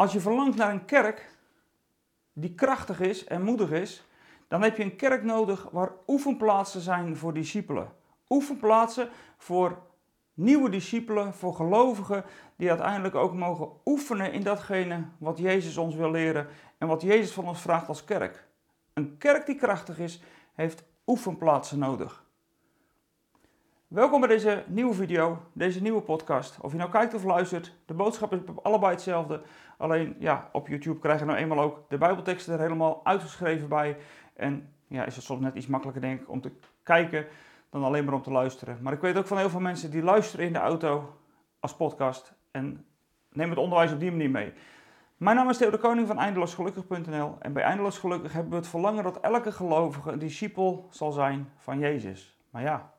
Als je verlangt naar een kerk die krachtig is en moedig is, dan heb je een kerk nodig waar oefenplaatsen zijn voor discipelen. Oefenplaatsen voor nieuwe discipelen, voor gelovigen die uiteindelijk ook mogen oefenen in datgene wat Jezus ons wil leren en wat Jezus van ons vraagt als kerk. Een kerk die krachtig is, heeft oefenplaatsen nodig. Welkom bij deze nieuwe video, deze nieuwe podcast. Of je nou kijkt of luistert, de boodschap is allebei hetzelfde. Alleen ja, op YouTube krijg je nou eenmaal ook de Bijbelteksten er helemaal uitgeschreven bij. En ja, is het soms net iets makkelijker denk ik om te kijken dan alleen maar om te luisteren. Maar ik weet ook van heel veel mensen die luisteren in de auto als podcast en nemen het onderwijs op die manier mee. Mijn naam is Theo de Koning van eindeloosgelukkig.nl en bij Eindeloos Gelukkig hebben we het verlangen dat elke gelovige een discipel zal zijn van Jezus. Maar ja,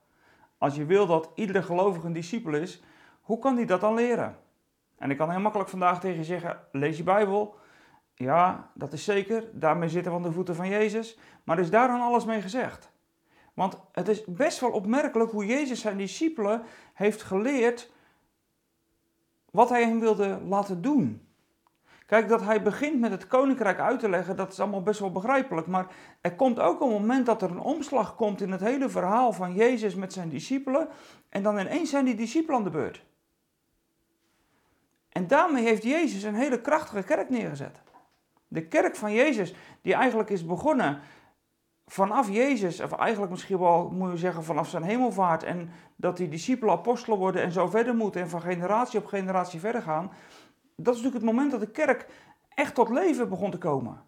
als je wil dat iedere gelovige een discipel is, hoe kan die dat dan leren? En ik kan heel makkelijk vandaag tegen je zeggen: lees je Bijbel. Ja, dat is zeker. Daarmee zitten we aan de voeten van Jezus. Maar is daar dan alles mee gezegd? Want het is best wel opmerkelijk hoe Jezus zijn discipelen heeft geleerd wat hij hen wilde laten doen. Kijk, dat hij begint met het koninkrijk uit te leggen, dat is allemaal best wel begrijpelijk. Maar er komt ook een moment dat er een omslag komt in het hele verhaal van Jezus met zijn discipelen. En dan ineens zijn die discipelen aan de beurt. En daarmee heeft Jezus een hele krachtige kerk neergezet. De kerk van Jezus, die eigenlijk is begonnen vanaf Jezus, of eigenlijk misschien wel moet je zeggen vanaf zijn hemelvaart, en dat die discipelen apostelen worden en zo verder moeten en van generatie op generatie verder gaan dat is natuurlijk het moment dat de kerk echt tot leven begon te komen.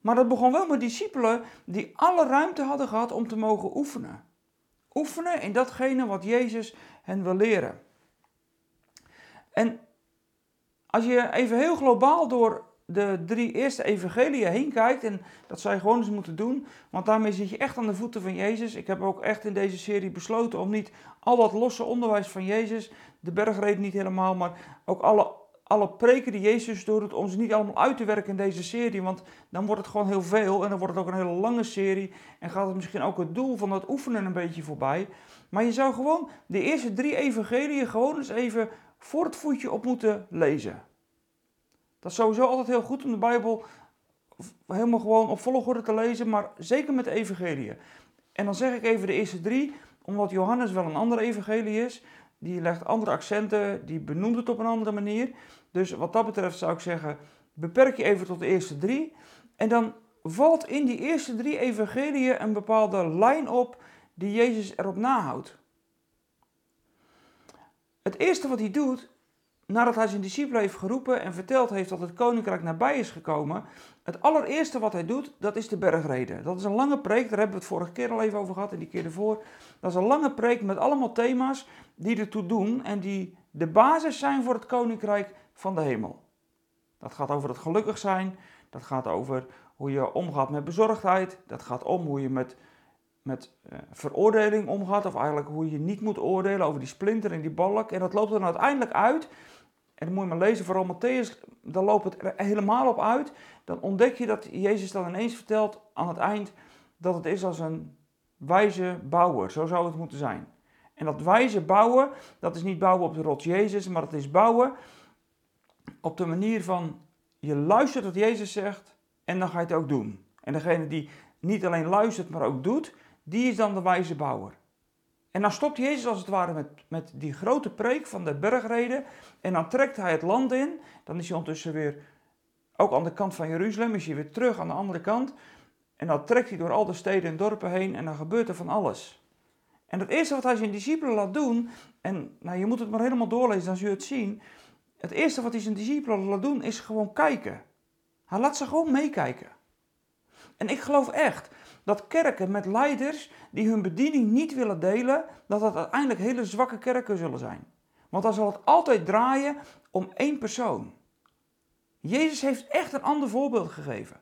Maar dat begon wel met discipelen die alle ruimte hadden gehad om te mogen oefenen. Oefenen in datgene wat Jezus hen wil leren. En als je even heel globaal door de drie eerste evangeliën heen kijkt, en dat zou je gewoon eens moeten doen, want daarmee zit je echt aan de voeten van Jezus. Ik heb ook echt in deze serie besloten om niet al dat losse onderwijs van Jezus, de bergreden niet helemaal, maar ook alle, alle preken die Jezus doet, om ze niet allemaal uit te werken in deze serie, want dan wordt het gewoon heel veel en dan wordt het ook een hele lange serie en gaat het misschien ook het doel van dat oefenen een beetje voorbij. Maar je zou gewoon de eerste drie evangeliën gewoon eens even voor het voetje op moeten lezen. Dat is sowieso altijd heel goed om de Bijbel helemaal gewoon op volgorde te lezen, maar zeker met de evangelie. En dan zeg ik even de eerste drie, omdat Johannes wel een andere evangelie is. Die legt andere accenten, die benoemt het op een andere manier. Dus wat dat betreft zou ik zeggen, beperk je even tot de eerste drie. En dan valt in die eerste drie evangeliën een bepaalde lijn op die Jezus erop nahoudt. Het eerste wat hij doet, nadat hij zijn discipelen heeft geroepen en verteld heeft dat het koninkrijk nabij is gekomen, het allereerste wat hij doet, dat is de bergreden. Dat is een lange preek, daar hebben we het vorige keer al even over gehad en die keer ervoor. Dat is een lange preek met allemaal thema's die ertoe doen en die de basis zijn voor het koninkrijk van de hemel. Dat gaat over het gelukkig zijn, dat gaat over hoe je omgaat met bezorgdheid, dat gaat om hoe je met, met uh, veroordeling omgaat, of eigenlijk hoe je niet moet oordelen over die splinter en die balk. En dat loopt dan uiteindelijk uit en dan moet je maar lezen, vooral Matthäus, dan loopt het helemaal op uit. Dan ontdek je dat Jezus dan ineens vertelt aan het eind dat het is als een wijze bouwer. Zo zou het moeten zijn. En dat wijze bouwen, dat is niet bouwen op de rots Jezus, maar dat is bouwen op de manier van je luistert wat Jezus zegt en dan ga je het ook doen. En degene die niet alleen luistert, maar ook doet, die is dan de wijze bouwer. En dan stopt Jezus als het ware met, met die grote preek van de bergreden. En dan trekt hij het land in. Dan is hij ondertussen weer, ook aan de kant van Jeruzalem, is hij weer terug aan de andere kant. En dan trekt hij door al de steden en dorpen heen en dan gebeurt er van alles. En het eerste wat hij zijn discipelen laat doen, en nou, je moet het maar helemaal doorlezen, dan zul je het zien. Het eerste wat hij zijn discipelen laat doen, is gewoon kijken. Hij laat ze gewoon meekijken. En ik geloof echt dat kerken met leiders die hun bediening niet willen delen, dat dat uiteindelijk hele zwakke kerken zullen zijn. Want dan zal het altijd draaien om één persoon. Jezus heeft echt een ander voorbeeld gegeven.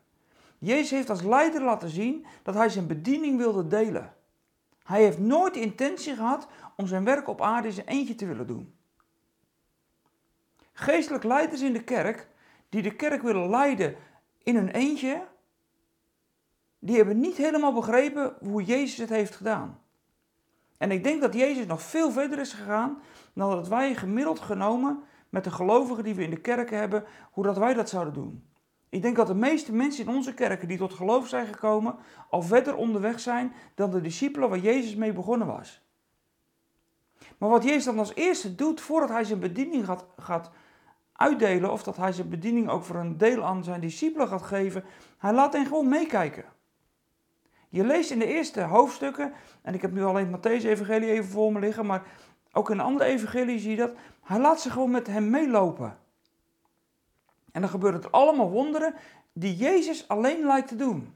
Jezus heeft als leider laten zien dat hij zijn bediening wilde delen. Hij heeft nooit de intentie gehad om zijn werk op aarde in zijn eentje te willen doen. Geestelijk leiders in de kerk, die de kerk willen leiden in hun eentje, die hebben niet helemaal begrepen hoe Jezus het heeft gedaan. En ik denk dat Jezus nog veel verder is gegaan dan dat wij gemiddeld genomen met de gelovigen die we in de kerken hebben, hoe dat wij dat zouden doen. Ik denk dat de meeste mensen in onze kerken die tot geloof zijn gekomen, al verder onderweg zijn dan de discipelen waar Jezus mee begonnen was. Maar wat Jezus dan als eerste doet, voordat hij zijn bediening gaat, gaat uitdelen, of dat hij zijn bediening ook voor een deel aan zijn discipelen gaat geven, hij laat hen gewoon meekijken. Je leest in de eerste hoofdstukken, en ik heb nu alleen het Matthäus-evangelie even voor me liggen, maar ook in andere evangelie zie je dat, hij laat ze gewoon met hem meelopen. En dan gebeuren er allemaal wonderen die Jezus alleen lijkt te doen.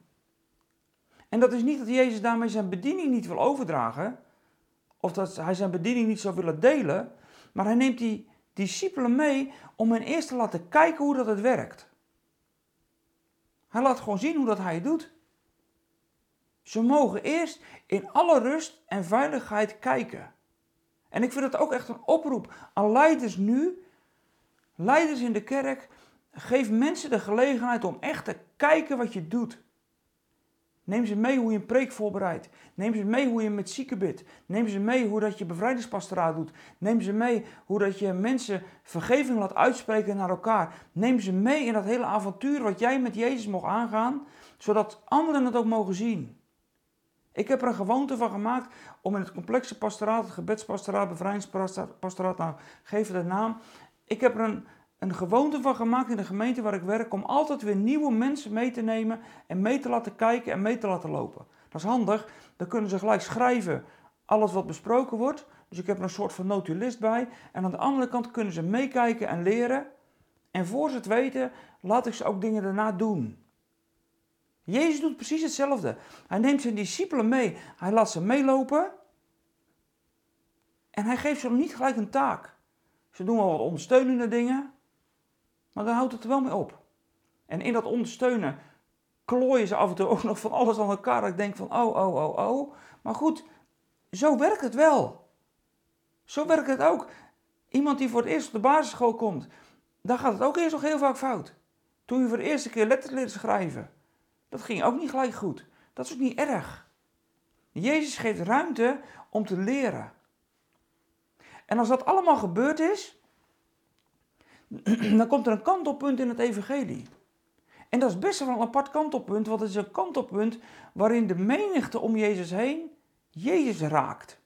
En dat is niet dat Jezus daarmee zijn bediening niet wil overdragen, of dat hij zijn bediening niet zou willen delen, maar hij neemt die discipelen mee om hen eerst te laten kijken hoe dat het werkt. Hij laat gewoon zien hoe dat hij het doet. Ze mogen eerst in alle rust en veiligheid kijken. En ik vind het ook echt een oproep aan leiders nu, leiders in de kerk. Geef mensen de gelegenheid om echt te kijken wat je doet. Neem ze mee hoe je een preek voorbereidt. Neem ze mee hoe je met zieken bidt. Neem ze mee hoe dat je bevrijdingspastoraat doet. Neem ze mee hoe dat je mensen vergeving laat uitspreken naar elkaar. Neem ze mee in dat hele avontuur wat jij met Jezus mocht aangaan, zodat anderen het ook mogen zien. Ik heb er een gewoonte van gemaakt om in het complexe pastoraat, het gebedspastoraat, bevrijdingspastoraat, nou geef het een naam. Ik heb er een, een gewoonte van gemaakt in de gemeente waar ik werk om altijd weer nieuwe mensen mee te nemen en mee te laten kijken en mee te laten lopen. Dat is handig, dan kunnen ze gelijk schrijven alles wat besproken wordt. Dus ik heb er een soort van notulist bij. En aan de andere kant kunnen ze meekijken en leren. En voor ze het weten, laat ik ze ook dingen daarna doen. Jezus doet precies hetzelfde. Hij neemt zijn discipelen mee. Hij laat ze meelopen. En hij geeft ze niet gelijk een taak. Ze doen wel wat ondersteunende dingen. Maar dan houdt het er wel mee op. En in dat ondersteunen klooien ze af en toe ook nog van alles aan elkaar. Ik denk van, oh, oh, oh, oh. Maar goed, zo werkt het wel. Zo werkt het ook. Iemand die voor het eerst op de basisschool komt, dan gaat het ook eerst nog heel vaak fout. Toen je voor de eerste keer letters leerde schrijven, dat ging ook niet gelijk goed. Dat is ook niet erg. Jezus geeft ruimte om te leren. En als dat allemaal gebeurd is, dan komt er een kantelpunt in het evangelie. En dat is best wel een apart kantelpunt, want het is een kantelpunt waarin de menigte om Jezus heen Jezus raakt.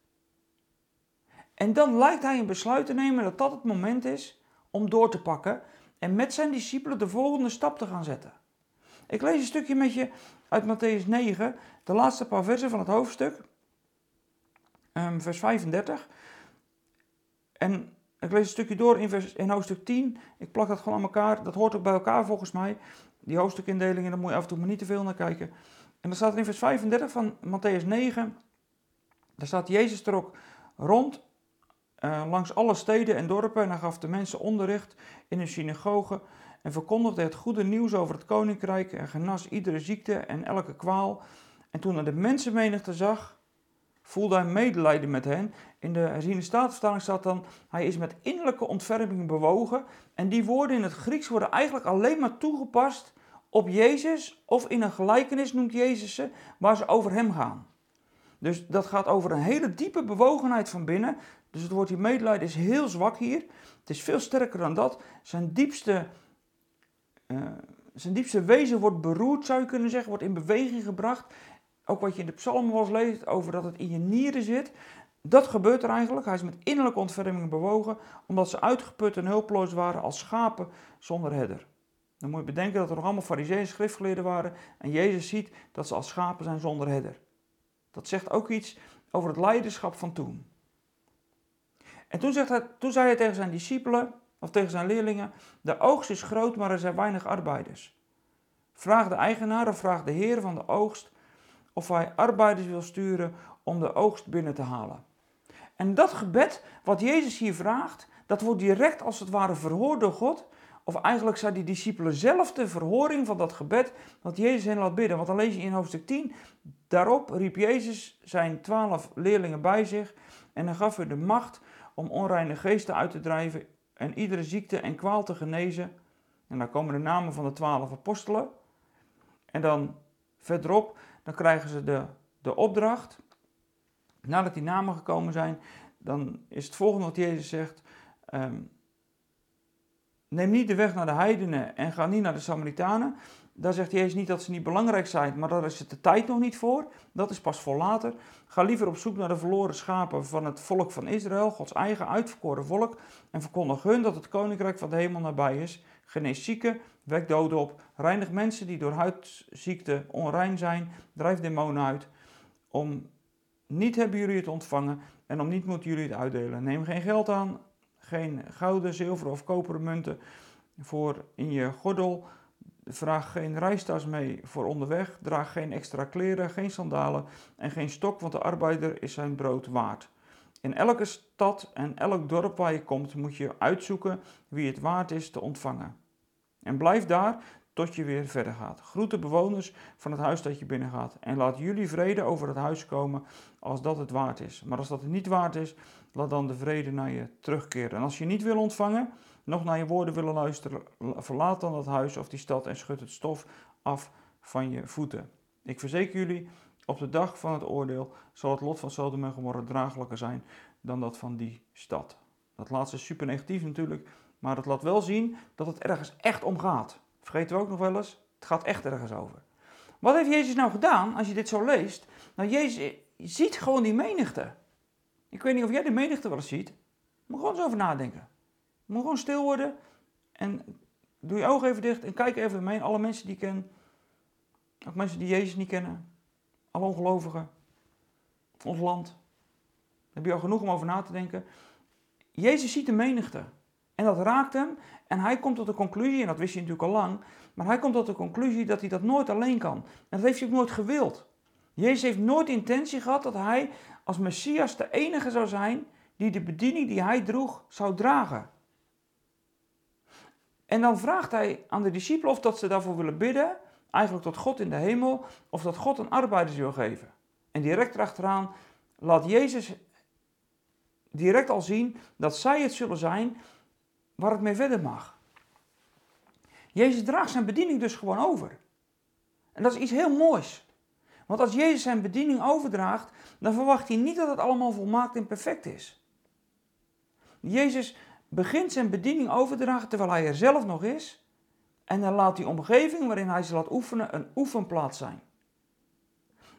En dan lijkt hij een besluit te nemen dat dat het moment is om door te pakken en met zijn discipelen de volgende stap te gaan zetten. Ik lees een stukje met je uit Matthäus 9, de laatste paar versen van het hoofdstuk, um, vers 35. En ik lees een stukje door in, vers, in hoofdstuk 10. Ik plak dat gewoon aan elkaar. Dat hoort ook bij elkaar volgens mij. Die hoofdstukindelingen, daar moet je af en toe maar niet te veel naar kijken. En dan staat er in vers 35 van Matthäus 9. Daar staat Jezus ook rond uh, langs alle steden en dorpen. En hij gaf de mensen onderricht in een synagoge en verkondigde het goede nieuws over het koninkrijk en genas iedere ziekte en elke kwaal. En toen hij de mensenmenigte zag, voelde hij medelijden met hen. In de herziene staatvertaling staat dan, hij is met innerlijke ontferming bewogen. En die woorden in het Grieks worden eigenlijk alleen maar toegepast op Jezus of in een gelijkenis noemt Jezus ze, waar ze over hem gaan. Dus dat gaat over een hele diepe bewogenheid van binnen. Dus het woordje medelijden is heel zwak hier. Het is veel sterker dan dat. Zijn diepste uh, zijn diepste wezen wordt beroerd, zou je kunnen zeggen, wordt in beweging gebracht. Ook wat je in de psalmen eens leest over dat het in je nieren zit. Dat gebeurt er eigenlijk. Hij is met innerlijke ontferming bewogen, omdat ze uitgeput en hulpeloos waren als schapen zonder herder. Dan moet je bedenken dat er nog allemaal fariseeën schriftgeleerden waren en Jezus ziet dat ze als schapen zijn zonder herder. Dat zegt ook iets over het leiderschap van toen. En toen, zegt hij, toen zei hij tegen zijn discipelen, of tegen zijn leerlingen: De oogst is groot, maar er zijn weinig arbeiders. Vraag de eigenaar of vraag de heer van de oogst of hij arbeiders wil sturen om de oogst binnen te halen. En dat gebed wat Jezus hier vraagt, dat wordt direct als het ware verhoord door God. Of eigenlijk zijn die discipelen zelf de verhoring van dat gebed wat Jezus hen laat bidden. Want dan lees je in hoofdstuk 10, daarop riep Jezus zijn twaalf leerlingen bij zich en hij gaf hun de macht om onreine geesten uit te drijven en iedere ziekte en kwaal te genezen. En dan komen de namen van de twaalf apostelen. En dan verderop, dan krijgen ze de, de opdracht. Nadat die namen gekomen zijn, dan is het volgende wat Jezus zegt. Um, neem niet de weg naar de heidenen en ga niet naar de Samaritanen. Daar zegt Jezus niet dat ze niet belangrijk zijn, maar daar is het de tijd nog niet voor. Dat is pas voor later. Ga liever op zoek naar de verloren schapen van het volk van Israël, Gods eigen uitverkoren volk. En verkondig hun dat het koninkrijk van de hemel nabij is. Genees zieken, wek doden op. Reinig mensen die door huidziekte onrein zijn. Drijf demonen uit. Om niet hebben jullie het ontvangen en om niet moeten jullie het uitdelen. Neem geen geld aan, geen gouden, zilveren of koperen munten voor in je gordel Vraag geen reistas mee voor onderweg. Draag geen extra kleren, geen sandalen en geen stok, want de arbeider is zijn brood waard. In elke stad en elk dorp waar je komt, moet je uitzoeken wie het waard is te ontvangen. En blijf daar tot je weer verder gaat. Groet de bewoners van het huis dat je binnengaat. En laat jullie vrede over het huis komen als dat het waard is. Maar als dat het niet waard is, laat dan de vrede naar je terugkeren. En als je niet wil ontvangen, nog naar je woorden willen luisteren, verlaat dan dat huis of die stad en schud het stof af van je voeten. Ik verzeker jullie, op de dag van het oordeel zal het lot van Sodom en Gomorra draaglijker zijn dan dat van die stad. Dat laatste is super negatief natuurlijk, maar het laat wel zien dat het ergens echt om gaat. Vergeten we ook nog wel eens, het gaat echt ergens over. Wat heeft Jezus nou gedaan als je dit zo leest? Nou, Jezus ziet gewoon die menigte. Ik weet niet of jij de menigte wel eens ziet, maar gewoon eens over nadenken. Moet gewoon stil worden en doe je ogen even dicht en kijk even omheen. Alle mensen die ik ken, ook mensen die Jezus niet kennen, alle ongelovigen, ons land. Daar heb je al genoeg om over na te denken. Jezus ziet de menigte en dat raakt hem en hij komt tot de conclusie, en dat wist hij natuurlijk al lang, maar hij komt tot de conclusie dat hij dat nooit alleen kan. En dat heeft hij ook nooit gewild. Jezus heeft nooit intentie gehad dat hij als Messias de enige zou zijn die de bediening die hij droeg zou dragen. En dan vraagt hij aan de discipelen of dat ze daarvoor willen bidden, eigenlijk tot God in de hemel, of dat God een arbeider wil geven. En direct erachteraan laat Jezus direct al zien dat zij het zullen zijn waar het mee verder mag. Jezus draagt zijn bediening dus gewoon over. En dat is iets heel moois. Want als Jezus zijn bediening overdraagt, dan verwacht hij niet dat het allemaal volmaakt en perfect is. Jezus begint zijn bediening over te dragen terwijl hij er zelf nog is. En dan laat die omgeving waarin hij ze laat oefenen een oefenplaats zijn.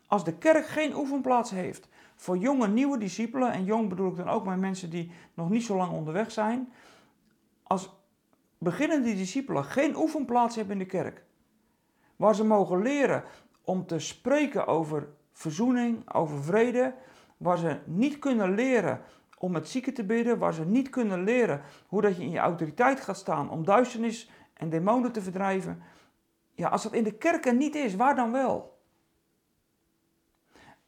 Als de kerk geen oefenplaats heeft voor jonge nieuwe discipelen, en jong bedoel ik dan ook maar mensen die nog niet zo lang onderweg zijn, als beginnende discipelen geen oefenplaats hebben in de kerk, waar ze mogen leren om te spreken over verzoening, over vrede, waar ze niet kunnen leren om met zieken te bidden, waar ze niet kunnen leren hoe dat je in je autoriteit gaat staan om duisternis en demonen te verdrijven. Ja, als dat in de kerk er niet is, waar dan wel?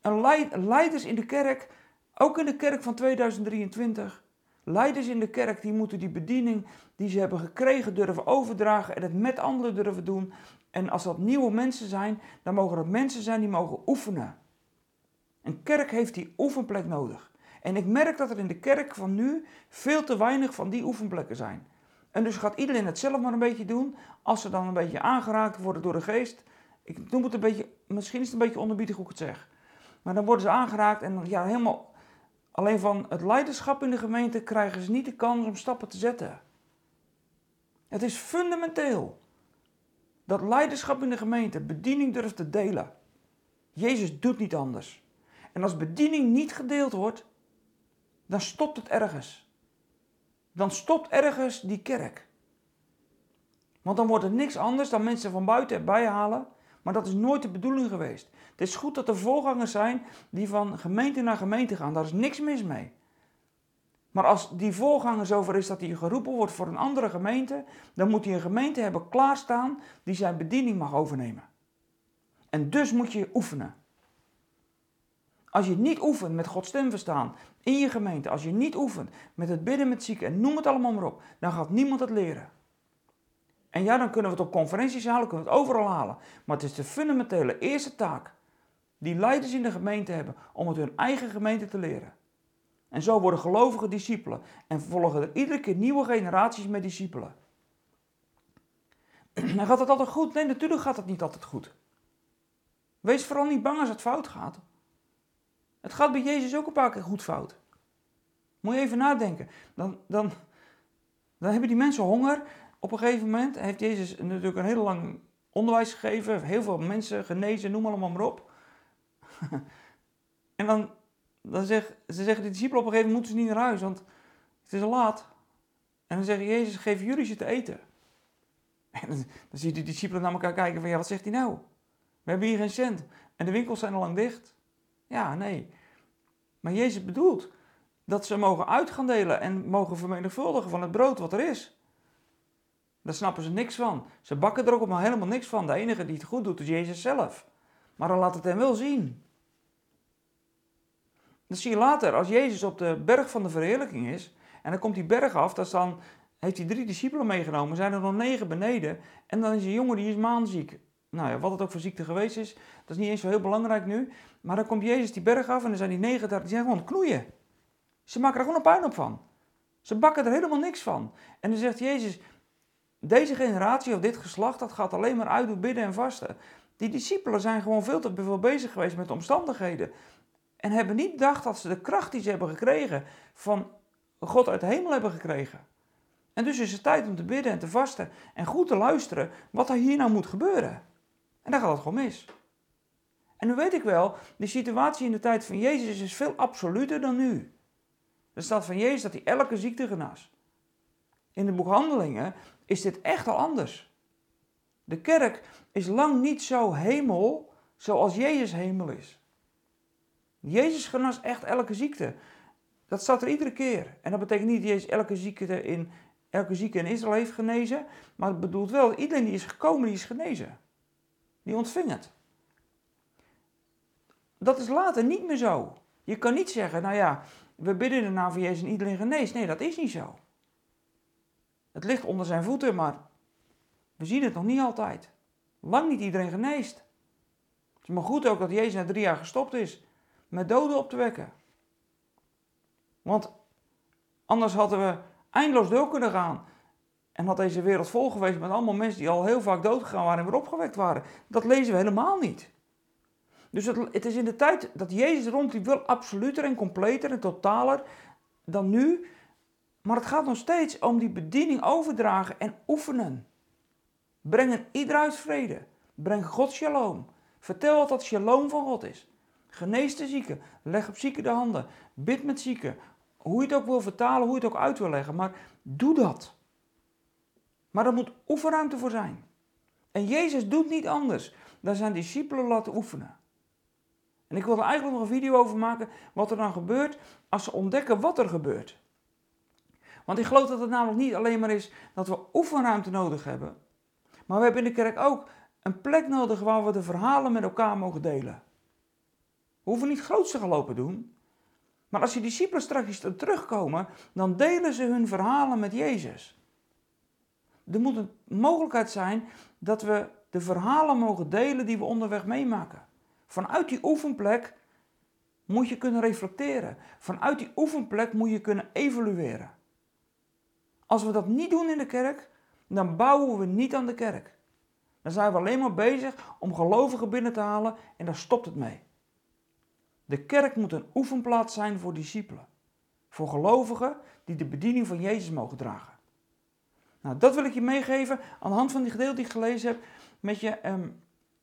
En leiders in de kerk, ook in de kerk van 2023, leiders in de kerk die moeten die bediening die ze hebben gekregen durven overdragen en het met anderen durven doen. En als dat nieuwe mensen zijn, dan mogen dat mensen zijn die mogen oefenen. Een kerk heeft die oefenplek nodig. En ik merk dat er in de kerk van nu veel te weinig van die oefenplekken zijn. En dus gaat iedereen het zelf maar een beetje doen. Als ze dan een beetje aangeraakt worden door de geest. Ik noem het een beetje, misschien is het een beetje onderbiedig hoe ik het zeg. Maar dan worden ze aangeraakt en ja, helemaal alleen van het leiderschap in de gemeente krijgen ze niet de kans om stappen te zetten. Het is fundamenteel dat leiderschap in de gemeente bediening durft te delen. Jezus doet niet anders. En als bediening niet gedeeld wordt, dan stopt het ergens. Dan stopt ergens die kerk. Want dan wordt het niks anders dan mensen van buiten erbij halen. Maar dat is nooit de bedoeling geweest. Het is goed dat er voorgangers zijn die van gemeente naar gemeente gaan. Daar is niks mis mee. Maar als die voorganger zover is dat hij geroepen wordt voor een andere gemeente, dan moet hij een gemeente hebben klaarstaan die zijn bediening mag overnemen. En dus moet je oefenen. Als je niet oefent met Gods stem verstaan in je gemeente, als je niet oefent met het bidden met zieken en noem het allemaal maar op, dan gaat niemand het leren. En ja, dan kunnen we het op conferenties halen, kunnen we het overal halen. Maar het is de fundamentele eerste taak die leiders in de gemeente hebben om het hun eigen gemeente te leren. En zo worden gelovige discipelen en volgen er iedere keer nieuwe generaties met discipelen. En gaat het altijd goed? Nee, natuurlijk gaat het niet altijd goed. Wees vooral niet bang als het fout gaat. Het gaat bij Jezus ook een paar keer goed fout. Moet je even nadenken. Dan, dan, dan hebben die mensen honger. Op een gegeven moment heeft Jezus natuurlijk een heel lang onderwijs gegeven, heel veel mensen genezen, noem allemaal maar op. en dan, dan zeg, ze zeggen de discipelen op een gegeven moment moeten ze niet naar huis, want het is al laat. En dan zeggen Jezus, geef jullie ze te eten. En dan, dan zie je de discipelen naar elkaar kijken van, ja, wat zegt hij nou? We hebben hier geen cent. En de winkels zijn al lang dicht. Ja, nee. Maar Jezus bedoelt dat ze mogen uit gaan delen en mogen vermenigvuldigen van het brood wat er is. Daar snappen ze niks van. Ze bakken er ook maar helemaal niks van. De enige die het goed doet is Jezus zelf. Maar dan laat het hem wel zien. Dat zie je later, als Jezus op de berg van de verheerlijking is, en dan komt die berg af, dan heeft hij drie discipelen meegenomen, zijn er nog negen beneden, en dan is een jongen die is maanziek. Nou ja, wat het ook voor ziekte geweest is, dat is niet eens zo heel belangrijk nu. Maar dan komt Jezus die berg af en dan zijn die negen daar, die zijn gewoon knoeien. Ze maken er gewoon een op van. Ze bakken er helemaal niks van. En dan zegt Jezus, deze generatie of dit geslacht, dat gaat alleen maar uit door bidden en vasten. Die discipelen zijn gewoon veel te veel bezig geweest met de omstandigheden. En hebben niet gedacht dat ze de kracht die ze hebben gekregen van God uit de hemel hebben gekregen. En dus is het tijd om te bidden en te vasten en goed te luisteren wat er hier nou moet gebeuren. En dan gaat het gewoon mis. En nu weet ik wel, de situatie in de tijd van Jezus is veel absoluter dan nu. Er staat van Jezus dat hij elke ziekte genas. In de boek Handelingen is dit echt al anders. De kerk is lang niet zo hemel zoals Jezus hemel is. Jezus genas echt elke ziekte. Dat staat er iedere keer. En dat betekent niet dat Jezus elke ziekte in, elke zieke in Israël heeft genezen. Maar het bedoelt wel, iedereen die is gekomen, die is genezen. Die ontving het. Dat is later niet meer zo. Je kan niet zeggen, nou ja, we bidden de naam van Jezus en iedereen geneest. Nee, dat is niet zo. Het ligt onder zijn voeten, maar we zien het nog niet altijd. Lang niet iedereen geneest. Het is maar goed ook dat Jezus na drie jaar gestopt is met doden op te wekken. Want anders hadden we eindeloos door kunnen gaan. En had deze wereld vol geweest met allemaal mensen die al heel vaak doodgegaan waren en weer opgewekt waren. Dat lezen we helemaal niet. Dus het, is in de tijd dat Jezus rondliep wel absoluter en completer en totaler dan nu. Maar het gaat nog steeds om die bediening overdragen en oefenen. Breng ieder uit vrede. Breng God shalom. Vertel wat dat shalom van God is. Genees de zieken. Leg op zieken de handen. Bid met zieken. Hoe je het ook wil vertalen, hoe je het ook uit wil leggen. Maar doe dat. Maar er moet oefenruimte voor zijn. En Jezus doet niet anders dan zijn discipelen laten oefenen. En ik wil er eigenlijk nog een video over maken wat er dan gebeurt als ze ontdekken wat er gebeurt. Want ik geloof dat het namelijk niet alleen maar is dat we oefenruimte nodig hebben. Maar we hebben in de kerk ook een plek nodig waar we de verhalen met elkaar mogen delen. We hoeven niet grootste gelopen doen. Maar als die discipelen straks terugkomen, dan delen ze hun verhalen met Jezus. Er moet een mogelijkheid zijn dat we de verhalen mogen delen die we onderweg meemaken. Vanuit die oefenplek moet je kunnen reflecteren. Vanuit die oefenplek moet je kunnen evalueren. Als we dat niet doen in de kerk, dan bouwen we niet aan de kerk. Dan zijn we alleen maar bezig om gelovigen binnen te halen en daar stopt het mee. De kerk moet een oefenplaats zijn voor discipelen. Voor gelovigen die de bediening van Jezus mogen dragen. Nou, dat wil ik je meegeven aan de hand van die gedeelte die ik gelezen heb. Met je, ehm,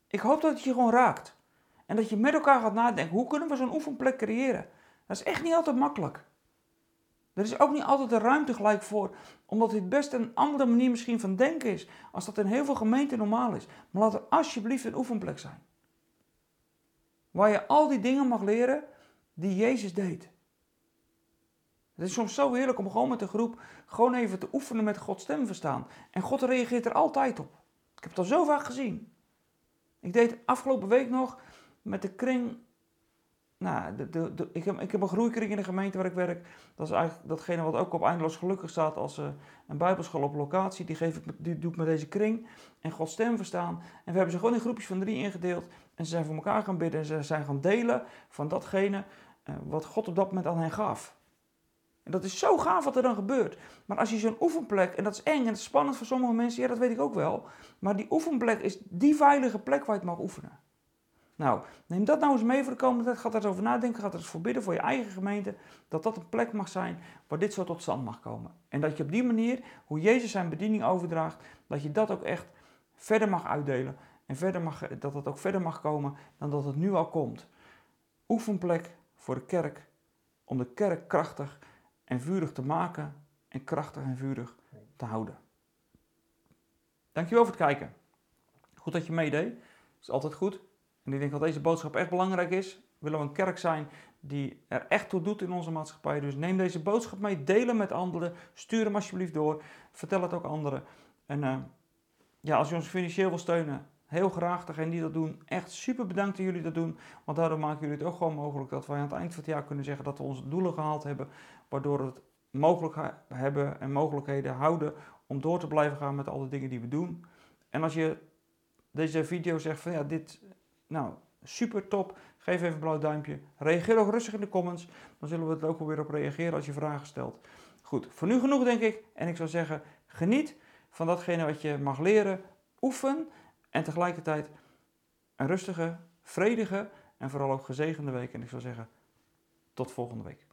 ik hoop dat het je gewoon raakt. En dat je met elkaar gaat nadenken, hoe kunnen we zo'n oefenplek creëren? Dat is echt niet altijd makkelijk. Er is ook niet altijd de ruimte gelijk voor, omdat dit best een andere manier misschien van denken is, als dat in heel veel gemeenten normaal is. Maar laat er alsjeblieft een oefenplek zijn. Waar je al die dingen mag leren die Jezus deed. Het is soms zo heerlijk om gewoon met de groep gewoon even te oefenen met Gods stem verstaan. En God reageert er altijd op. Ik heb het al zo vaak gezien. Ik deed afgelopen week nog met de kring. Nou, de, ik, heb, ik heb een groeikring in de gemeente waar ik werk. Dat is eigenlijk datgene wat ook op eindeloos gelukkig staat als uh, een bijbelschool op locatie. Die, geef ik, die doe ik met deze kring en Gods stem verstaan. En we hebben ze gewoon in groepjes van drie ingedeeld. En ze zijn voor elkaar gaan bidden en ze zijn gaan delen van datgene uh, wat God op dat moment aan hen gaf. En dat is zo gaaf wat er dan gebeurt. Maar als je zo'n oefenplek, en dat is eng en dat spannend voor sommige mensen, ja, dat weet ik ook wel. Maar die oefenplek is die veilige plek waar je het mag oefenen. Nou, neem dat nou eens mee voor de komende tijd. Ga er eens over nadenken. Ga er eens voor bidden voor je eigen gemeente. Dat dat een plek mag zijn waar dit zo tot stand mag komen. En dat je op die manier, hoe Jezus zijn bediening overdraagt, dat je dat ook echt verder mag uitdelen. En verder mag, dat het ook verder mag komen dan dat het nu al komt. Oefenplek voor de kerk. Om de kerk krachtig en vurig te maken. En krachtig en vurig te houden. Dankjewel voor het kijken. Goed dat je meedeed. Dat is altijd goed. En ik denk dat deze boodschap echt belangrijk is. Willen we een kerk zijn die er echt toe doet in onze maatschappij. Dus neem deze boodschap mee, deel hem met anderen. Stuur hem alsjeblieft door. Vertel het ook anderen. En uh, ja, als je ons financieel wil steunen, heel graag. Degenen die dat doen, echt super bedankt dat jullie dat doen. Want daardoor maken jullie het ook gewoon mogelijk dat wij aan het eind van het jaar kunnen zeggen dat we onze doelen gehaald hebben. Waardoor we het mogelijk hebben en mogelijkheden houden om door te blijven gaan met alle dingen die we doen. En als je deze video zegt van ja, dit, nou, super top. Geef even een blauw duimpje. Reageer ook rustig in de comments. Dan zullen we het ook wel weer op reageren als je vragen stelt. Goed, voor nu genoeg denk ik. En ik zou zeggen, geniet van datgene wat je mag leren. Oefen. En tegelijkertijd een rustige, vredige en vooral ook gezegende week. En ik zou zeggen, tot volgende week.